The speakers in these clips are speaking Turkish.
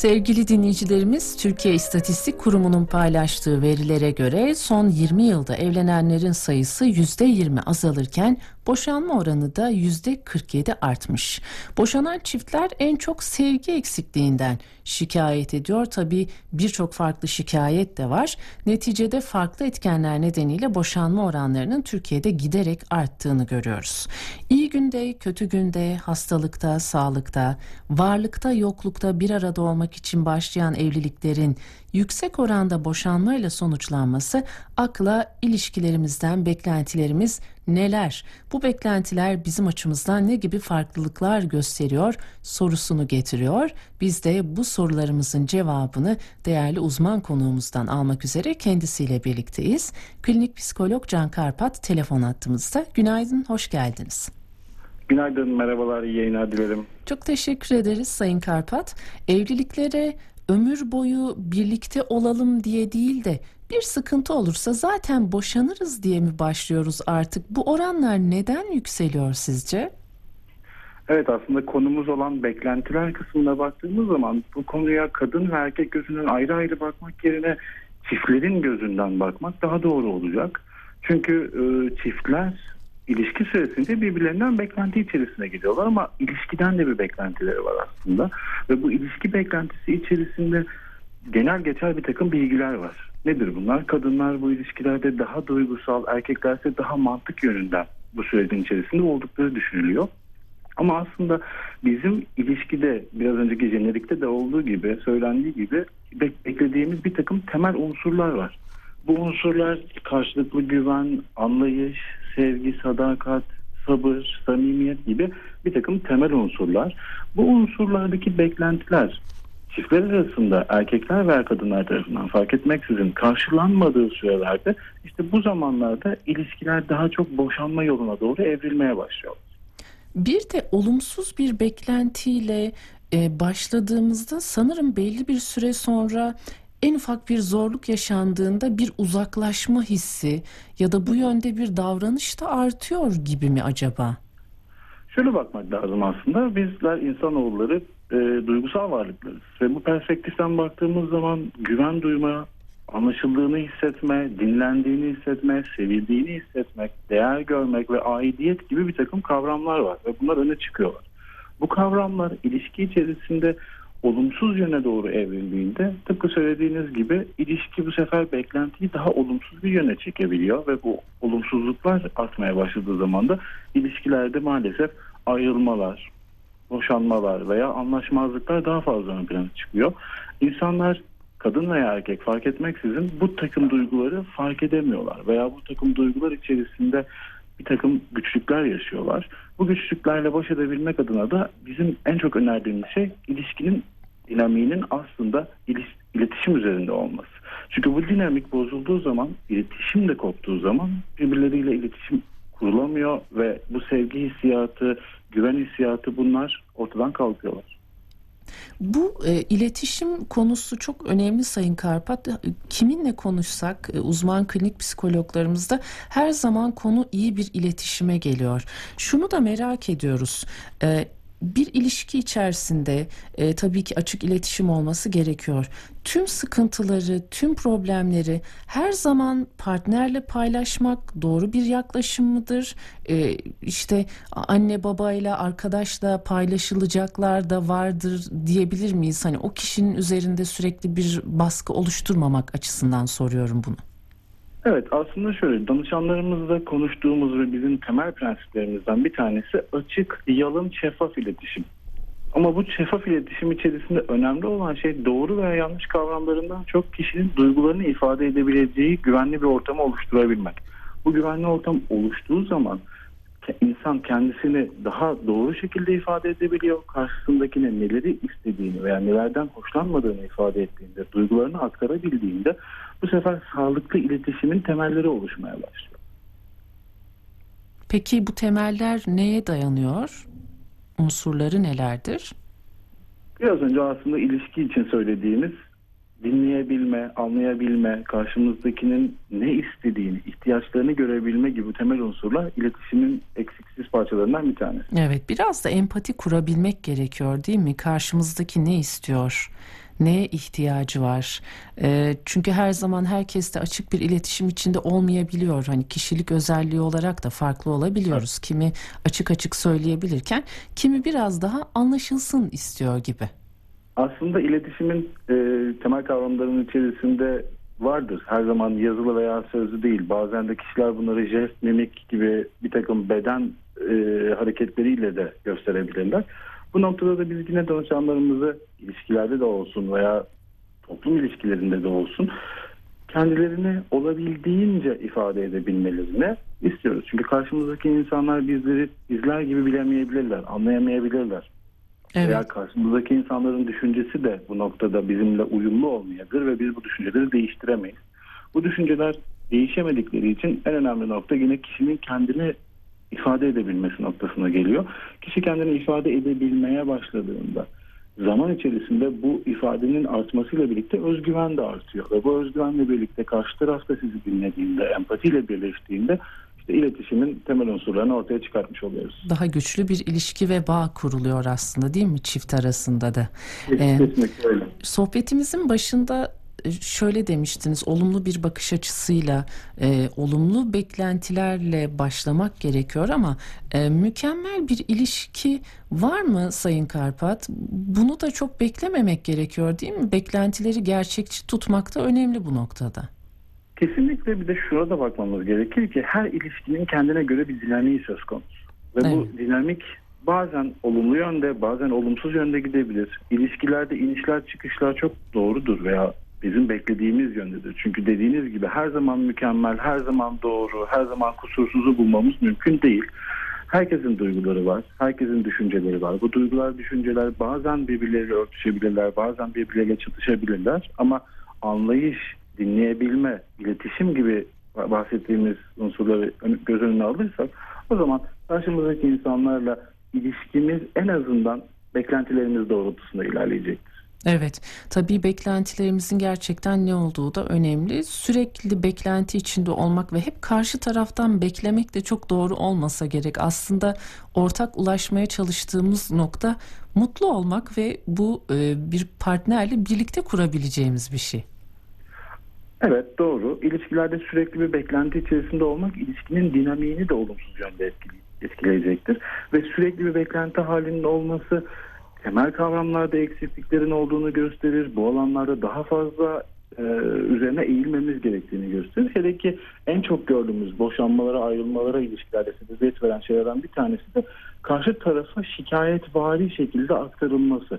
Sevgili dinleyicilerimiz, Türkiye İstatistik Kurumu'nun paylaştığı verilere göre son 20 yılda evlenenlerin sayısı %20 azalırken boşanma oranı da %47 artmış. Boşanan çiftler en çok sevgi eksikliğinden şikayet ediyor. Tabii birçok farklı şikayet de var. Neticede farklı etkenler nedeniyle boşanma oranlarının Türkiye'de giderek arttığını görüyoruz. İyi günde, kötü günde, hastalıkta, sağlıkta, varlıkta, yoklukta bir arada olmak için başlayan evliliklerin yüksek oranda boşanmayla sonuçlanması akla ilişkilerimizden beklentilerimiz neler? Bu beklentiler bizim açımızdan ne gibi farklılıklar gösteriyor sorusunu getiriyor. Biz de bu sorularımızın cevabını değerli uzman konuğumuzdan almak üzere kendisiyle birlikteyiz. Klinik psikolog Can Karpat telefon attığımızda. Günaydın, hoş geldiniz. Günaydın, merhabalar, iyi yayınlar dilerim. Çok teşekkür ederiz Sayın Karpat. Evliliklere ömür boyu birlikte olalım diye değil de bir sıkıntı olursa zaten boşanırız diye mi başlıyoruz artık? Bu oranlar neden yükseliyor sizce? Evet aslında konumuz olan beklentiler kısmına baktığımız zaman bu konuya kadın ve erkek gözünden ayrı ayrı bakmak yerine çiftlerin gözünden bakmak daha doğru olacak. Çünkü e, çiftler ilişki süresince birbirlerinden beklenti içerisine gidiyorlar ama ilişkiden de bir beklentileri var aslında. Ve bu ilişki beklentisi içerisinde genel geçer bir takım bilgiler var. Nedir bunlar? Kadınlar bu ilişkilerde daha duygusal, erkeklerse daha mantık yönünden bu sürecin içerisinde oldukları düşünülüyor. Ama aslında bizim ilişkide biraz önceki jenerikte de olduğu gibi söylendiği gibi beklediğimiz bir takım temel unsurlar var. Bu unsurlar karşılıklı güven, anlayış, sevgi, sadakat, sabır, samimiyet gibi bir takım temel unsurlar. Bu unsurlardaki beklentiler çiftler arasında erkekler ve kadınlar tarafından fark etmeksizin karşılanmadığı sürelerde işte bu zamanlarda ilişkiler daha çok boşanma yoluna doğru evrilmeye başlıyor. Bir de olumsuz bir beklentiyle e, başladığımızda sanırım belli bir süre sonra en ufak bir zorluk yaşandığında bir uzaklaşma hissi ya da bu yönde bir davranış da artıyor gibi mi acaba? Şöyle bakmak lazım aslında. Bizler insanoğulları e, duygusal varlıklarız. Ve bu perspektiften baktığımız zaman güven duyma, anlaşıldığını hissetme, dinlendiğini hissetme, sevildiğini hissetmek, değer görmek ve aidiyet gibi bir takım kavramlar var. Ve bunlar öne çıkıyorlar. Bu kavramlar ilişki içerisinde olumsuz yöne doğru evrildiğinde tıpkı söylediğiniz gibi ilişki bu sefer beklentiyi daha olumsuz bir yöne çekebiliyor ve bu olumsuzluklar artmaya başladığı zaman da ilişkilerde maalesef ayrılmalar, boşanmalar veya anlaşmazlıklar daha fazla ön plana çıkıyor. İnsanlar kadın veya erkek fark etmeksizin bu takım duyguları fark edemiyorlar veya bu takım duygular içerisinde bir takım güçlükler yaşıyorlar. Bu güçlüklerle baş edebilmek adına da bizim en çok önerdiğimiz şey ilişkinin dinamiğinin aslında iletişim üzerinde olması. Çünkü bu dinamik bozulduğu zaman, iletişim de koptuğu zaman birbirleriyle iletişim kurulamıyor ve bu sevgi hissiyatı, güven hissiyatı bunlar ortadan kalkıyorlar. Bu e, iletişim konusu çok önemli Sayın Karpat. Kiminle konuşsak e, uzman klinik psikologlarımızda her zaman konu iyi bir iletişime geliyor. Şunu da merak ediyoruz. E, bir ilişki içerisinde e, tabii ki açık iletişim olması gerekiyor. Tüm sıkıntıları, tüm problemleri her zaman partnerle paylaşmak doğru bir yaklaşım mıdır? E, işte anne babayla, arkadaşla paylaşılacaklar da vardır diyebilir miyiz? Hani o kişinin üzerinde sürekli bir baskı oluşturmamak açısından soruyorum bunu. Evet aslında şöyle danışanlarımızla konuştuğumuz ve bizim temel prensiplerimizden bir tanesi açık, yalın, şeffaf iletişim. Ama bu şeffaf iletişim içerisinde önemli olan şey doğru veya yanlış kavramlarından çok kişinin duygularını ifade edebileceği güvenli bir ortamı oluşturabilmek. Bu güvenli ortam oluştuğu zaman insan kendisini daha doğru şekilde ifade edebiliyor. Karşısındakine neleri istediğini veya nelerden hoşlanmadığını ifade ettiğinde, duygularını aktarabildiğinde bu sefer sağlıklı iletişimin temelleri oluşmaya başlıyor. Peki bu temeller neye dayanıyor? Unsurları nelerdir? Biraz önce aslında ilişki için söylediğimiz dinleyebilme, anlayabilme, karşımızdakinin ne istediğini, ihtiyaçlarını görebilme gibi temel unsurlar iletişimin eksiksiz parçalarından bir tanesi. Evet, biraz da empati kurabilmek gerekiyor değil mi? Karşımızdaki ne istiyor? Neye ihtiyacı var? E, çünkü her zaman herkes de açık bir iletişim içinde olmayabiliyor. Hani kişilik özelliği olarak da farklı olabiliyoruz. Kimi açık açık söyleyebilirken kimi biraz daha anlaşılsın istiyor gibi. Aslında iletişimin e, temel kavramlarının içerisinde vardır. Her zaman yazılı veya sözlü değil. Bazen de kişiler bunları jest, mimik gibi bir takım beden e, hareketleriyle de gösterebilirler. Bu noktada da biz yine danışanlarımızı ilişkilerde de olsun veya toplum ilişkilerinde de olsun kendilerini olabildiğince ifade edebilmelerini istiyoruz. Çünkü karşımızdaki insanlar bizleri bizler gibi bilemeyebilirler, anlayamayabilirler. Evet. Veya karşımızdaki insanların düşüncesi de bu noktada bizimle uyumlu olmayabilir ve biz bu düşünceleri değiştiremeyiz. Bu düşünceler değişemedikleri için en önemli nokta yine kişinin kendini ifade edebilmesi noktasına geliyor. Kişi kendini ifade edebilmeye başladığında zaman içerisinde bu ifadenin artmasıyla birlikte özgüven de artıyor. Ve bu özgüvenle birlikte karşı tarafta sizi dinlediğinde, empatiyle birleştiğinde işte iletişimin temel unsurlarını ortaya çıkartmış oluyoruz. Daha güçlü bir ilişki ve bağ kuruluyor aslında değil mi çift arasında da? Kesinlikle öyle. Sohbetimizin başında şöyle demiştiniz olumlu bir bakış açısıyla e, olumlu beklentilerle başlamak gerekiyor ama e, mükemmel bir ilişki var mı Sayın Karpat? Bunu da çok beklememek gerekiyor değil mi? Beklentileri gerçekçi tutmak da önemli bu noktada. Kesinlikle bir de şuna da bakmamız gerekir ki her ilişkinin kendine göre bir dinamiği söz konusu. Ve Evet. bu dinamik bazen olumlu yönde bazen olumsuz yönde gidebilir. İlişkilerde inişler çıkışlar çok doğrudur veya bizim beklediğimiz yöndedir. Çünkü dediğiniz gibi her zaman mükemmel, her zaman doğru, her zaman kusursuzu bulmamız mümkün değil. Herkesin duyguları var, herkesin düşünceleri var. Bu duygular, düşünceler bazen birbirleriyle örtüşebilirler, bazen birbirleriyle çatışabilirler. Ama anlayış, dinleyebilme, iletişim gibi bahsettiğimiz unsurları göz önüne alırsak o zaman karşımızdaki insanlarla ilişkimiz en azından beklentilerimiz doğrultusunda ilerleyecektir. Evet, tabii beklentilerimizin gerçekten ne olduğu da önemli. Sürekli beklenti içinde olmak ve hep karşı taraftan beklemek de çok doğru olmasa gerek. Aslında ortak ulaşmaya çalıştığımız nokta mutlu olmak ve bu e, bir partnerle birlikte kurabileceğimiz bir şey. Evet doğru. İlişkilerde sürekli bir beklenti içerisinde olmak ilişkinin dinamiğini de olumsuz yönde etkile- etkileyecektir. Ve sürekli bir beklenti halinde olması temel kavramlarda eksikliklerin olduğunu gösterir. Bu alanlarda daha fazla e, üzerine eğilmemiz gerektiğini gösterir. Hele ki en çok gördüğümüz boşanmalara, ayrılmalara ilişkilerde sebebiyet veren şeylerden bir tanesi de karşı tarafa şikayetvari şekilde aktarılması.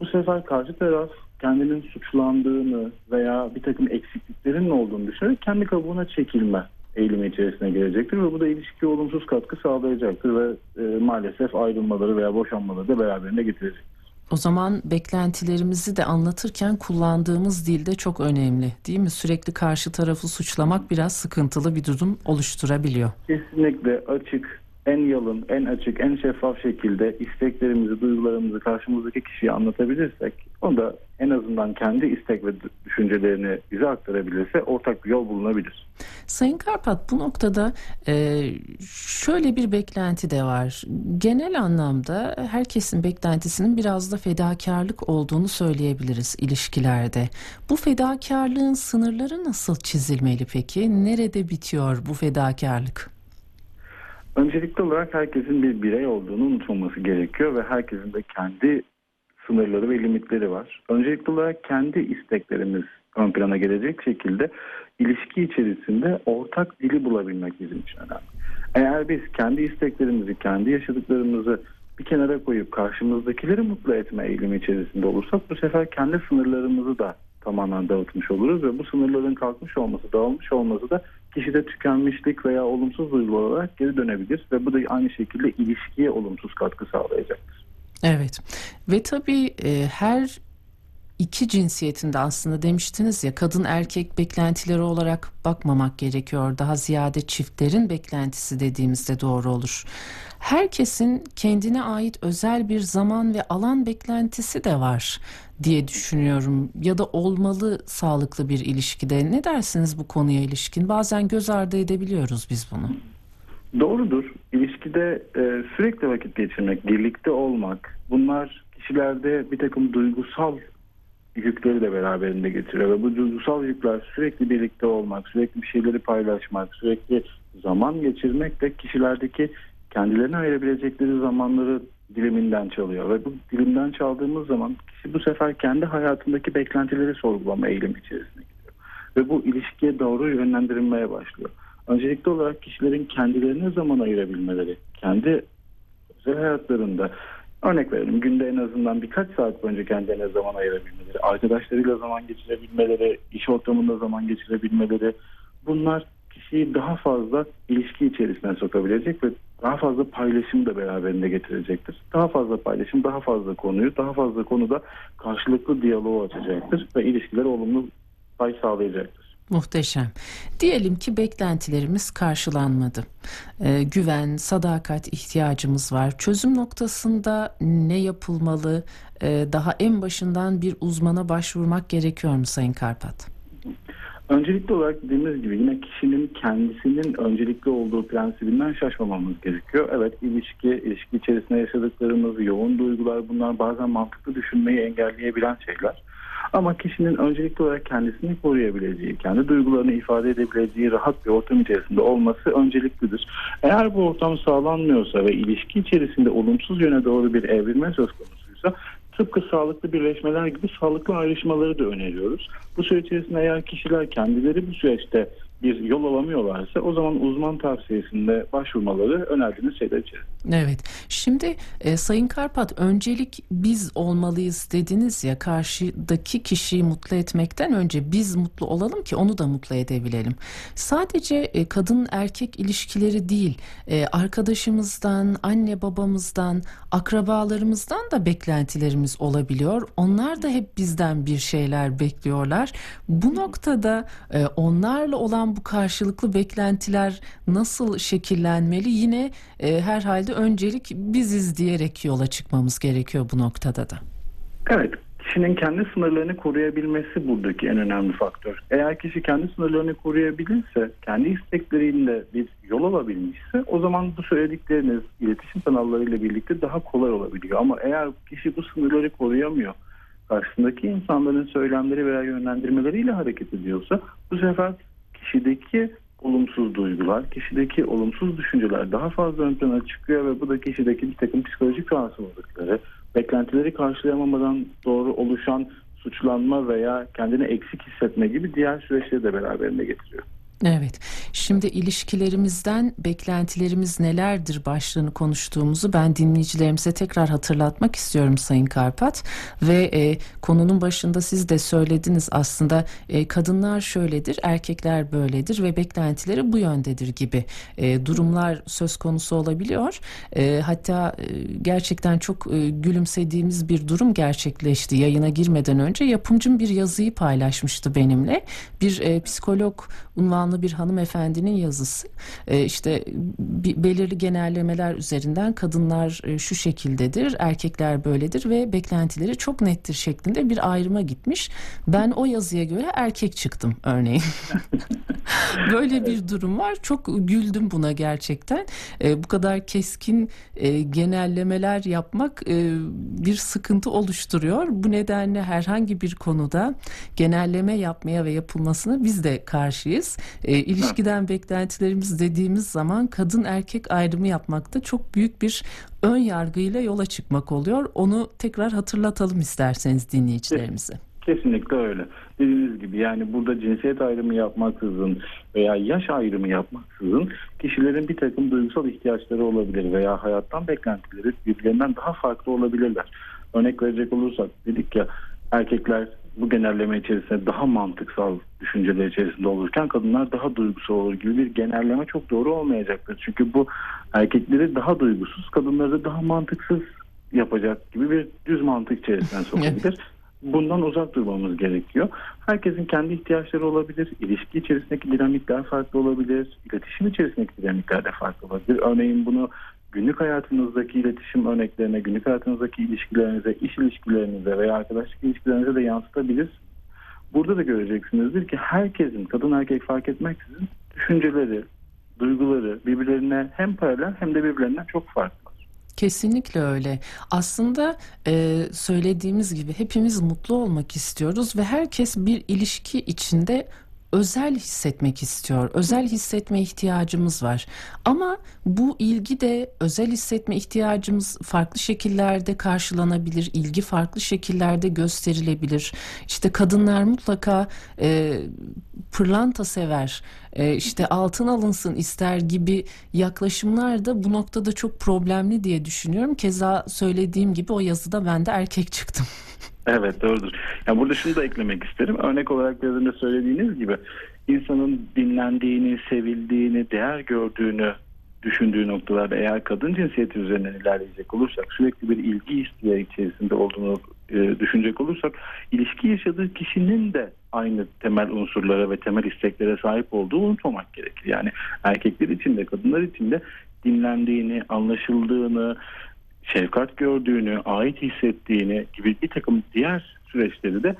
Bu sefer karşı taraf kendinin suçlandığını veya bir takım eksikliklerin olduğunu düşünerek kendi kabuğuna çekilme eğilimi içerisine girecektir ve bu da ilişkiye olumsuz katkı sağlayacaktır ve e, maalesef ayrılmaları veya boşanmaları da beraberinde getirecek. O zaman beklentilerimizi de anlatırken kullandığımız dil de çok önemli değil mi? Sürekli karşı tarafı suçlamak biraz sıkıntılı bir durum oluşturabiliyor. Kesinlikle açık, en yalın, en açık, en şeffaf şekilde isteklerimizi, duygularımızı karşımızdaki kişiye anlatabilirsek, o da en azından kendi istek ve düşüncelerini bize aktarabilirse ortak bir yol bulunabilir. Sayın Karpat bu noktada e, şöyle bir beklenti de var. Genel anlamda herkesin beklentisinin biraz da fedakarlık olduğunu söyleyebiliriz ilişkilerde. Bu fedakarlığın sınırları nasıl çizilmeli peki? Nerede bitiyor bu fedakarlık? Öncelikli olarak herkesin bir birey olduğunu unutmaması gerekiyor ve herkesin de kendi sınırları ve limitleri var. Öncelikli olarak kendi isteklerimiz ön plana gelecek şekilde ilişki içerisinde ortak dili bulabilmek bizim için önemli. Eğer biz kendi isteklerimizi, kendi yaşadıklarımızı bir kenara koyup karşımızdakileri mutlu etme eğilimi içerisinde olursak bu sefer kendi sınırlarımızı da tamamen dağıtmış oluruz ve bu sınırların kalkmış olması, dağılmış olması da kişide tükenmişlik veya olumsuz duygu olarak geri dönebilir ve bu da aynı şekilde ilişkiye olumsuz katkı sağlayacaktır. Evet ve tabii e, her iki cinsiyetinde aslında demiştiniz ya kadın erkek beklentileri olarak bakmamak gerekiyor. Daha ziyade çiftlerin beklentisi dediğimizde doğru olur. Herkesin kendine ait özel bir zaman ve alan beklentisi de var diye düşünüyorum ya da olmalı sağlıklı bir ilişkide. Ne dersiniz bu konuya ilişkin? Bazen göz ardı edebiliyoruz biz bunu. Doğrudur. İlişkide e, sürekli vakit geçirmek, birlikte olmak bunlar kişilerde bir takım duygusal yükleri de beraberinde getiriyor ve bu duygusal yükler sürekli birlikte olmak, sürekli bir şeyleri paylaşmak, sürekli zaman geçirmek de kişilerdeki kendilerine ayırabilecekleri zamanları diliminden çalıyor ve bu dilimden çaldığımız zaman kişi bu sefer kendi hayatındaki beklentileri sorgulama eğilimi içerisine gidiyor ve bu ilişkiye doğru yönlendirilmeye başlıyor. Öncelikli olarak kişilerin kendilerine zaman ayırabilmeleri, kendi özel hayatlarında örnek verelim günde en azından birkaç saat boyunca kendilerine zaman ayırabilmeleri, arkadaşlarıyla zaman geçirebilmeleri, iş ortamında zaman geçirebilmeleri bunlar kişiyi daha fazla ilişki içerisine sokabilecek ve daha fazla paylaşım da beraberinde getirecektir. Daha fazla paylaşım, daha fazla konuyu, daha fazla konuda karşılıklı diyaloğu açacaktır ve ilişkiler olumlu pay sağlayacaktır. Muhteşem. Diyelim ki beklentilerimiz karşılanmadı. Ee, güven, sadakat ihtiyacımız var. Çözüm noktasında ne yapılmalı? Ee, daha en başından bir uzmana başvurmak gerekiyor mu Sayın Karpat? Öncelikli olarak dediğimiz gibi yine kişinin kendisinin öncelikli olduğu prensibinden şaşmamamız gerekiyor. Evet ilişki, ilişki içerisinde yaşadıklarımız, yoğun duygular bunlar bazen mantıklı düşünmeyi engelleyebilen şeyler. Ama kişinin öncelikli olarak kendisini koruyabileceği, kendi duygularını ifade edebileceği rahat bir ortam içerisinde olması önceliklidir. Eğer bu ortam sağlanmıyorsa ve ilişki içerisinde olumsuz yöne doğru bir evrilme söz konusuysa tıpkı sağlıklı birleşmeler gibi sağlıklı ayrışmaları da öneriyoruz. Bu süre içerisinde eğer kişiler kendileri bu süreçte bir yol alamıyorlarsa o zaman uzman tavsiyesinde başvurmaları önerdiğimiz şeyler içerisinde. Evet. Şimdi e, Sayın Karpat öncelik biz olmalıyız dediniz ya karşıdaki kişiyi mutlu etmekten önce biz mutlu olalım ki onu da mutlu edebilelim. Sadece e, kadın erkek ilişkileri değil e, arkadaşımızdan, anne babamızdan, akrabalarımızdan da beklentilerimiz olabiliyor. Onlar da hep bizden bir şeyler bekliyorlar. Bu noktada e, onlarla olan bu karşılıklı beklentiler nasıl şekillenmeli? Yine e, herhalde öncelik biziz diyerek yola çıkmamız gerekiyor bu noktada da. Evet, kişinin kendi sınırlarını koruyabilmesi buradaki en önemli faktör. Eğer kişi kendi sınırlarını koruyabilirse, kendi isteklerinde bir yol alabilmişse o zaman bu söyledikleriniz iletişim kanallarıyla birlikte daha kolay olabiliyor. Ama eğer kişi bu sınırları koruyamıyor, karşısındaki insanların söylemleri veya yönlendirmeleriyle hareket ediyorsa bu sefer kişideki olumsuz duygular, kişideki olumsuz düşünceler daha fazla ön plana çıkıyor ve bu da kişideki bir takım psikolojik rahatsızlıkları, beklentileri karşılayamamadan doğru oluşan suçlanma veya kendini eksik hissetme gibi diğer süreçleri de beraberinde getiriyor. Evet. Şimdi ilişkilerimizden beklentilerimiz nelerdir başlığını konuştuğumuzu ben dinleyicilerimize tekrar hatırlatmak istiyorum Sayın Karpat ve e, konunun başında siz de söylediniz aslında e, kadınlar şöyledir, erkekler böyledir ve beklentileri bu yöndedir gibi e, durumlar söz konusu olabiliyor. E, hatta e, gerçekten çok e, gülümsediğimiz bir durum gerçekleşti. Yayına girmeden önce yapımcım bir yazıyı paylaşmıştı benimle. Bir e, psikolog unvanlı bir hanımefendinin yazısı. E, işte belirli genellemeler üzerinden kadınlar e, şu şekildedir, erkekler böyledir ve beklentileri çok nettir şeklinde bir ayrıma gitmiş. Ben o yazıya göre erkek çıktım örneğin. Böyle bir durum var. Çok güldüm buna gerçekten. E, bu kadar keskin e, genellemeler yapmak e, bir sıkıntı oluşturuyor. Bu nedenle herhangi bir konuda genelleme yapmaya ve yapılmasına biz de karşıyız. E, ilişkiden beklentilerimiz dediğimiz zaman kadın erkek ayrımı yapmakta çok büyük bir ön yargıyla yola çıkmak oluyor. Onu tekrar hatırlatalım isterseniz dinleyicilerimize. Kesinlikle öyle. Dediğiniz gibi yani burada cinsiyet ayrımı yapmaksızın veya yaş ayrımı yapmaksızın kişilerin bir takım duygusal ihtiyaçları olabilir veya hayattan beklentileri birbirlerinden daha farklı olabilirler. Örnek verecek olursak dedik ya erkekler bu genelleme içerisinde daha mantıksal düşünceler içerisinde olurken kadınlar daha duygusal olur gibi bir genelleme çok doğru olmayacaktır. Çünkü bu erkekleri daha duygusuz, kadınları da daha mantıksız yapacak gibi bir düz mantık içerisinden sokabilir. Bundan uzak durmamız gerekiyor. Herkesin kendi ihtiyaçları olabilir. İlişki içerisindeki dinamikler farklı olabilir. İletişim içerisindeki dinamikler de farklı olabilir. Örneğin bunu günlük hayatınızdaki iletişim örneklerine, günlük hayatınızdaki ilişkilerinize, iş ilişkilerinize veya arkadaşlık ilişkilerinize de yansıtabilirsiniz. Burada da göreceksinizdir ki herkesin, kadın erkek fark etmeksizin düşünceleri, duyguları birbirlerine hem paralel hem de birbirlerinden çok farklı. Kesinlikle öyle. Aslında e, söylediğimiz gibi hepimiz mutlu olmak istiyoruz ve herkes bir ilişki içinde özel hissetmek istiyor. Özel hissetme ihtiyacımız var. Ama bu ilgi de özel hissetme ihtiyacımız farklı şekillerde karşılanabilir. İlgi farklı şekillerde gösterilebilir. İşte kadınlar mutlaka e, pırlanta sever, e, işte altın alınsın ister gibi yaklaşımlar da bu noktada çok problemli diye düşünüyorum. Keza söylediğim gibi o yazıda ben de erkek çıktım. Evet doğrudur. Yani burada şunu da eklemek isterim. Örnek olarak biraz önce söylediğiniz gibi insanın dinlendiğini, sevildiğini, değer gördüğünü düşündüğü noktalarda eğer kadın cinsiyeti üzerinden ilerleyecek olursak sürekli bir ilgi isteği içerisinde olduğunu e, düşünecek olursak ilişki yaşadığı kişinin de aynı temel unsurlara ve temel isteklere sahip olduğu unutmamak gerekir. Yani erkekler için de kadınlar için de dinlendiğini, anlaşıldığını, şefkat gördüğünü, ait hissettiğini gibi bir takım diğer süreçleri de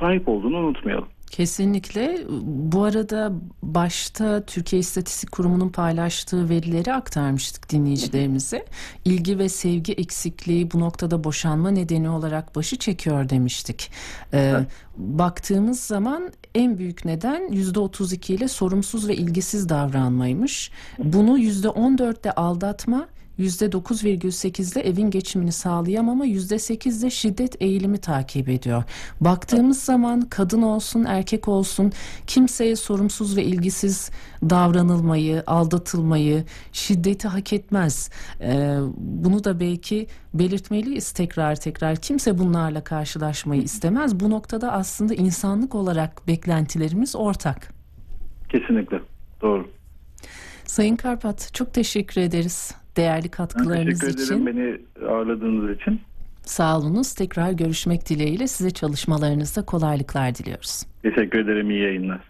sahip olduğunu unutmayalım. Kesinlikle. Bu arada başta Türkiye İstatistik Kurumu'nun paylaştığı verileri aktarmıştık dinleyicilerimize. İlgi ve sevgi eksikliği bu noktada boşanma nedeni olarak başı çekiyor demiştik. Ee, Evet. Baktığımız zaman en büyük neden %32 ile sorumsuz ve ilgisiz davranmaymış. Bunu %14'te aldatma, %9,8'de evin geçimini sağlayamama, %8'de şiddet eğilimi takip ediyor. Baktığımız zaman kadın olsun erkek olsun kimseye sorumsuz ve ilgisiz davranılmayı, aldatılmayı, şiddeti hak etmez. Ee, bunu da belki belirtmeliyiz tekrar tekrar. Kimse bunlarla karşılaşmayı istemez. Bu noktada aslında insanlık olarak beklentilerimiz ortak. Kesinlikle. Doğru. Sayın Karpat çok teşekkür ederiz değerli katkılarınız teşekkür için. ederim beni ağırladığınız için. Sağ olunuz. Tekrar görüşmek dileğiyle size çalışmalarınızda kolaylıklar diliyoruz. Teşekkür ederim. İyi yayınlar.